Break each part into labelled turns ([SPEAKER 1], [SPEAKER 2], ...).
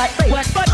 [SPEAKER 1] Oh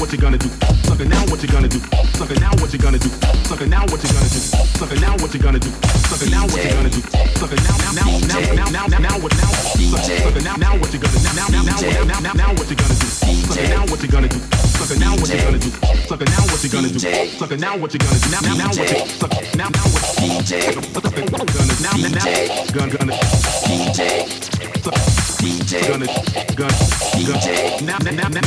[SPEAKER 1] what you gonna do? Sucker, now what you gonna do? Sucker, now what you gonna do? Sucker, now what you gonna do? Sucker, now what you gonna do? Sucker, now what you
[SPEAKER 2] gonna do? Sucker, now
[SPEAKER 1] now now now now now now what now? Sucker, now now what you gonna now now now now now now what you gonna do? Sucker, now what you gonna do? Sucker, now what you gonna do? Sucker, now what you gonna
[SPEAKER 3] do? Sucker, now what you gonna do? Now now now what you gonna sucker now now what you gonna do? now now now gonna do? Sucker! Now what you gonna DJ DJ, gonna, gonna, DJ, now, now, now, now,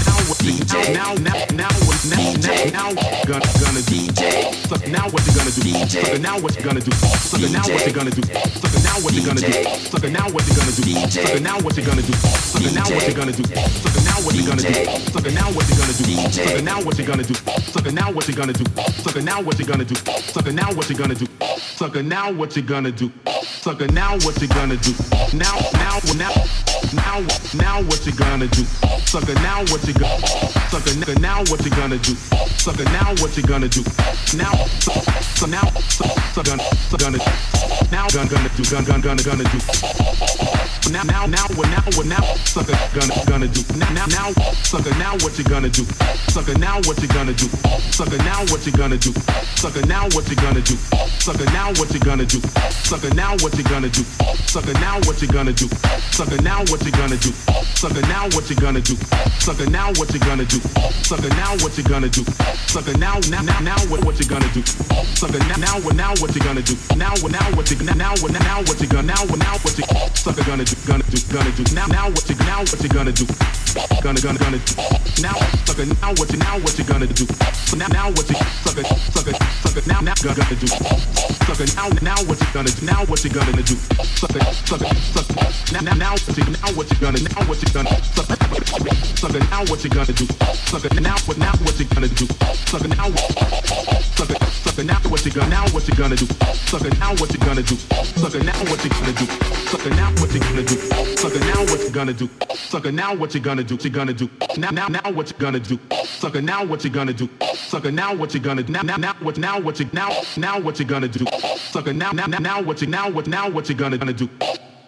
[SPEAKER 3] DJ, now, now, now, now, DJ, now, gonna, gonna, DJ, sucker, now what you gonna do, DJ, sucker, now what you gonna do, sucker, now what you gonna do, sucker, now what you gonna do, sucker, now what you gonna do, sucker, now what you gonna do, sucker, now what you gonna do, sucker, now what you gonna do, sucker, now what you gonna do, sucker, now what you gonna do, sucker, now what you gonna do, sucker, now what you gonna do, sucker, now what you gonna do, sucker, now what you gonna do, sucker, now what you gonna do sucker now what you gonna do? Now now now now now what you gonna do? Sucker now what you gonna sucker nigga now what you gonna do? Sucker now what you gonna do? Now so now so, so gonna so gonna now gonna gonna do gonna gonna gonna gonna do now now now what now what now sucker gonna gonna do now now sucker now what you gonna do sucker now what you gonna do sucker now what you gonna do sucker now what you gonna do sucker now what you gonna do sucker now what you gonna do sucker now what you gonna do sucker now what you gonna do sucker now what you gonna do sucker now what you gonna do sucker now what you gonna do sucker now now now now what what you gonna do sucker now now what now what you gonna do now what now what you now what now what you gonna now what now what you sucker gonna do gonna do gonna do. Now now what you now what you gonna do gonna gonna gonna do now sucker now what you now what you gonna do now now what you sucker sucker sucker now now gonna gonna do sucker now now what you gonna do now what you gonna do sucker sucker sucker now now now what you now what you gonna now what you gonna sucker sucker now what you gonna do sucker now what now what you gonna do sucker now sucker sucker now what you gonna now what you gonna do sucker now what you gonna do sucker now what you gonna do sucker now what you gonna do sucker now what you gonna do sucker now what you gonna do you gonna do now now now what you gonna do sucker now what you gonna do sucker now what you gonna now now now what now what you now now what you gonna do sucker now now now now what you now what now what you gonna gonna do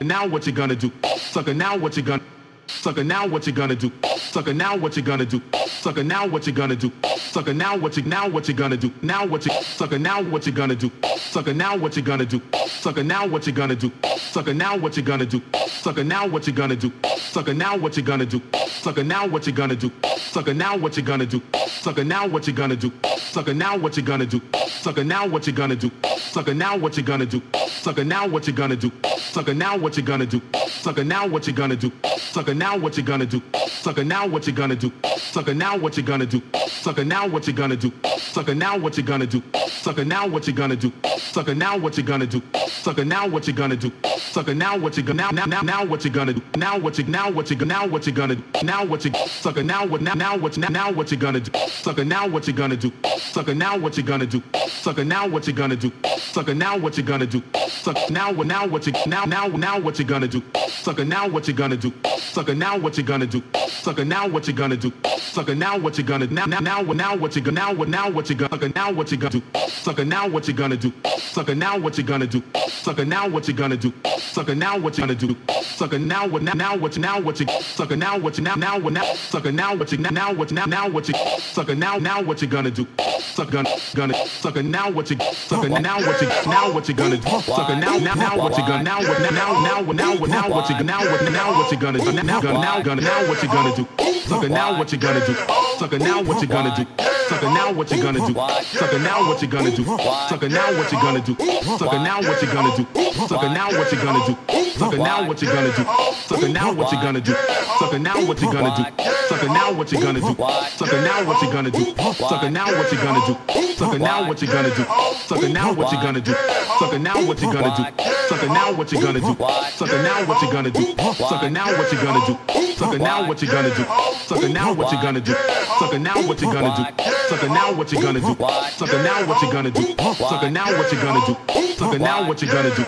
[SPEAKER 3] now what you gonna do sucker now what you gonna Sucker now what you gonna do? Sucker now what you gonna do? Sucker now what you gonna do? Sucker now what you now what you gonna do? Now what you sucker now what you gonna do? Sucker now what you gonna do? Sucker now what you gonna do? Sucker now what you gonna do? Sucker now what you gonna do? Sucker now what you gonna do? Sucker now what you gonna do? Sucker now what you gonna do? Sucker now what you gonna do? Sucker now what you gonna do? Sucker now what you gonna do? Sucker now what you gonna do? Sucker now what you gonna do? Sucker now what you gonna do? Sucker now what you gonna do? Sucker now what you gonna do? Sucker now what you gonna do? Sucker now what you gonna do? Sucker now what you gonna do? Sucker now what you gonna do? Sucker now what you gonna do? Sucker now what you gonna do? Sucker now what you gonna do? Sucker now what you gonna now now now what you gonna do? Now what you now what you now what you gonna do? Now what you sucker now what now now what now now what you gonna do? Sucker now what you gonna do? Sucker now what you gonna do? Sucker now what you gonna do? Sucker now what you gonna do? Sucker now what now what you now now now what you gonna do? Sucker now what you gonna do? Sucker now what you gonna do? Sucker now what you gonna do? Sucker now what you gonna now now now now what you gonna now what now what you gonna now what you gonna do? Sucker now what you gonna do? Sucker now what you gonna do? Sucker now what you gonna do? Sucker now what you gonna do? Sucker now what now now what you now what you sucker now what you now now what now sucker now what you now what now now what you sucker now now what you gonna do? Sucker gonna gonna sucker now what you sucker now what you now what you gonna do? Sucker now now now what you gonna now what now now now what now what now what you now what now what you gonna do? Now gonna now gonna now what you gonna do? Sucker now what you gonna do? Sucker now what you gonna do? Sucker now what you gonna do? Sucker now what you gonna do? Sucker now what you gonna do? Sucker now what you gonna do? Sucker now what you gonna do? Sucker now what you gonna do? Sucker now what you gonna do? Sucker now what you gonna do? Sucker now what you gonna do? Sucker now what you gonna do? Sucker now what you gonna do? Sucker now what you gonna do? Sucker now what you gonna do? Sucker now what you gonna do? Sucker now what you gonna do? Sucker now what you gonna do? Sucker now what you gonna do? Sucker now what you gonna do? Sucker now what you gonna do? Sucker now what you gonna do? Sucker now what you gonna do? Sucker now what you gonna do? Sucker now what you gonna do? Sucker now what you gonna do?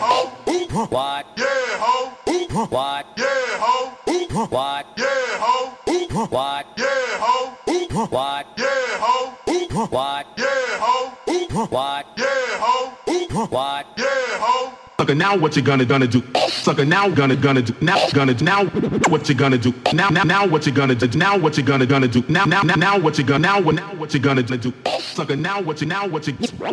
[SPEAKER 4] What?
[SPEAKER 5] Yeah, ho.
[SPEAKER 4] What?
[SPEAKER 5] Yeah, ho.
[SPEAKER 4] What?
[SPEAKER 5] Yeah, ho.
[SPEAKER 4] What?
[SPEAKER 5] Yeah, ho.
[SPEAKER 4] What?
[SPEAKER 5] Yeah, ho.
[SPEAKER 4] What?
[SPEAKER 5] Yeah, ho.
[SPEAKER 4] What?
[SPEAKER 5] Yeah, ho.
[SPEAKER 4] What?
[SPEAKER 5] Yeah, ho.
[SPEAKER 3] Sucker now what you gonna gonna do? Sucker now gonna gonna do? Now gonna do? Now what you gonna do? Now now now what you gonna do? Now what you gonna gonna do? Now now now now what you gonna now what now what you gonna do? Sucker now what you now what you now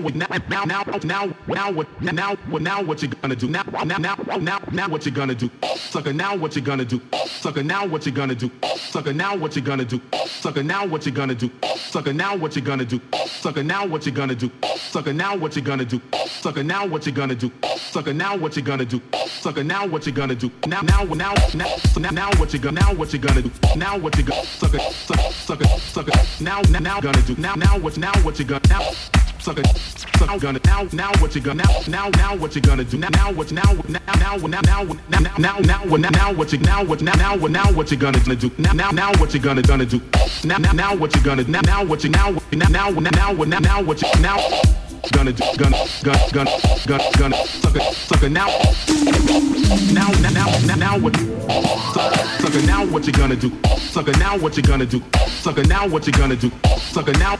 [SPEAKER 3] now now now now what now what now what you gonna do? Now now now now now what you gonna do? Sucker now what you gonna do? Sucker now what you gonna do? Sucker now what you gonna do? Sucker now what you gonna do? Sucker now what you gonna do? Sucker now what you gonna do? Sucker now what you gonna do? Sucker now what you gonna do? Sucker now what you gonna do? sucker. Now what you gonna do? Now, now, now, now, now, now what you gonna? Now what you gonna do? Now what you gonna? Sucker, sucker, sucker, sucker. Now, now, now gonna do? Now, now what? Now what you gonna? Now. Sucker, sucker, gonna now, now what you gonna now, now, now what you gonna do now, what, now, now, now, now, now, now, now, now, now, what you, now what, now, now, now, what you gonna do now, now, now, what you gonna gonna do now, now, now, what you gonna now, now, what you now, now, now, now, now, what you now gonna do, gonna, gonna, gonna, gonna, gonna, sucker, sucker, now, now, now, now, now, now, what, sucker, now, what you gonna do, sucker, now, what you gonna do, sucker, now, what you gonna do, sucker, now.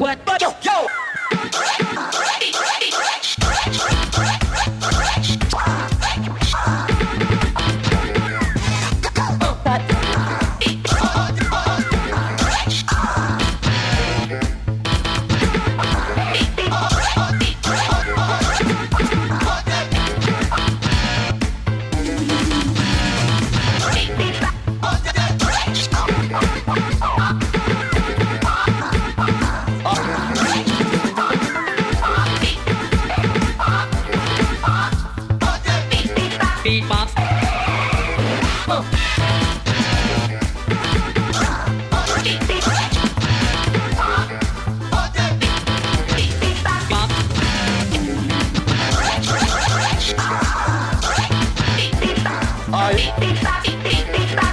[SPEAKER 1] What?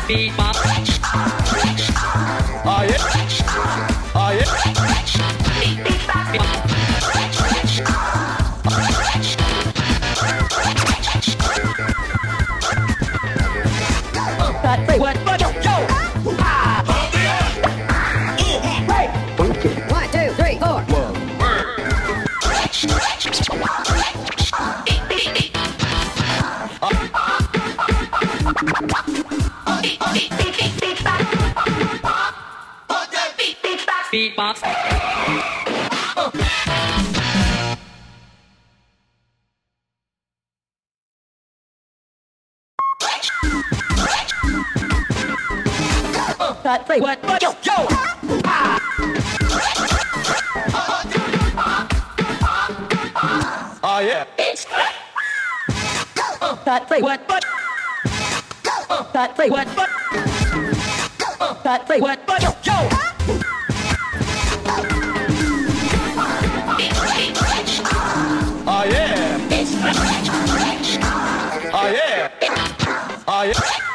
[SPEAKER 1] Beatbox. Oh ah, yeah.
[SPEAKER 2] thought, wait, what? what?
[SPEAKER 1] Yo, yo! Oh, yeah. It's
[SPEAKER 2] thought, wait, what?
[SPEAKER 1] But
[SPEAKER 2] thought, wait, what?
[SPEAKER 4] But
[SPEAKER 2] thought, wait, what?
[SPEAKER 1] But yo, yo! Oh, yeah.
[SPEAKER 2] Oh, yeah.
[SPEAKER 1] Oh, yeah.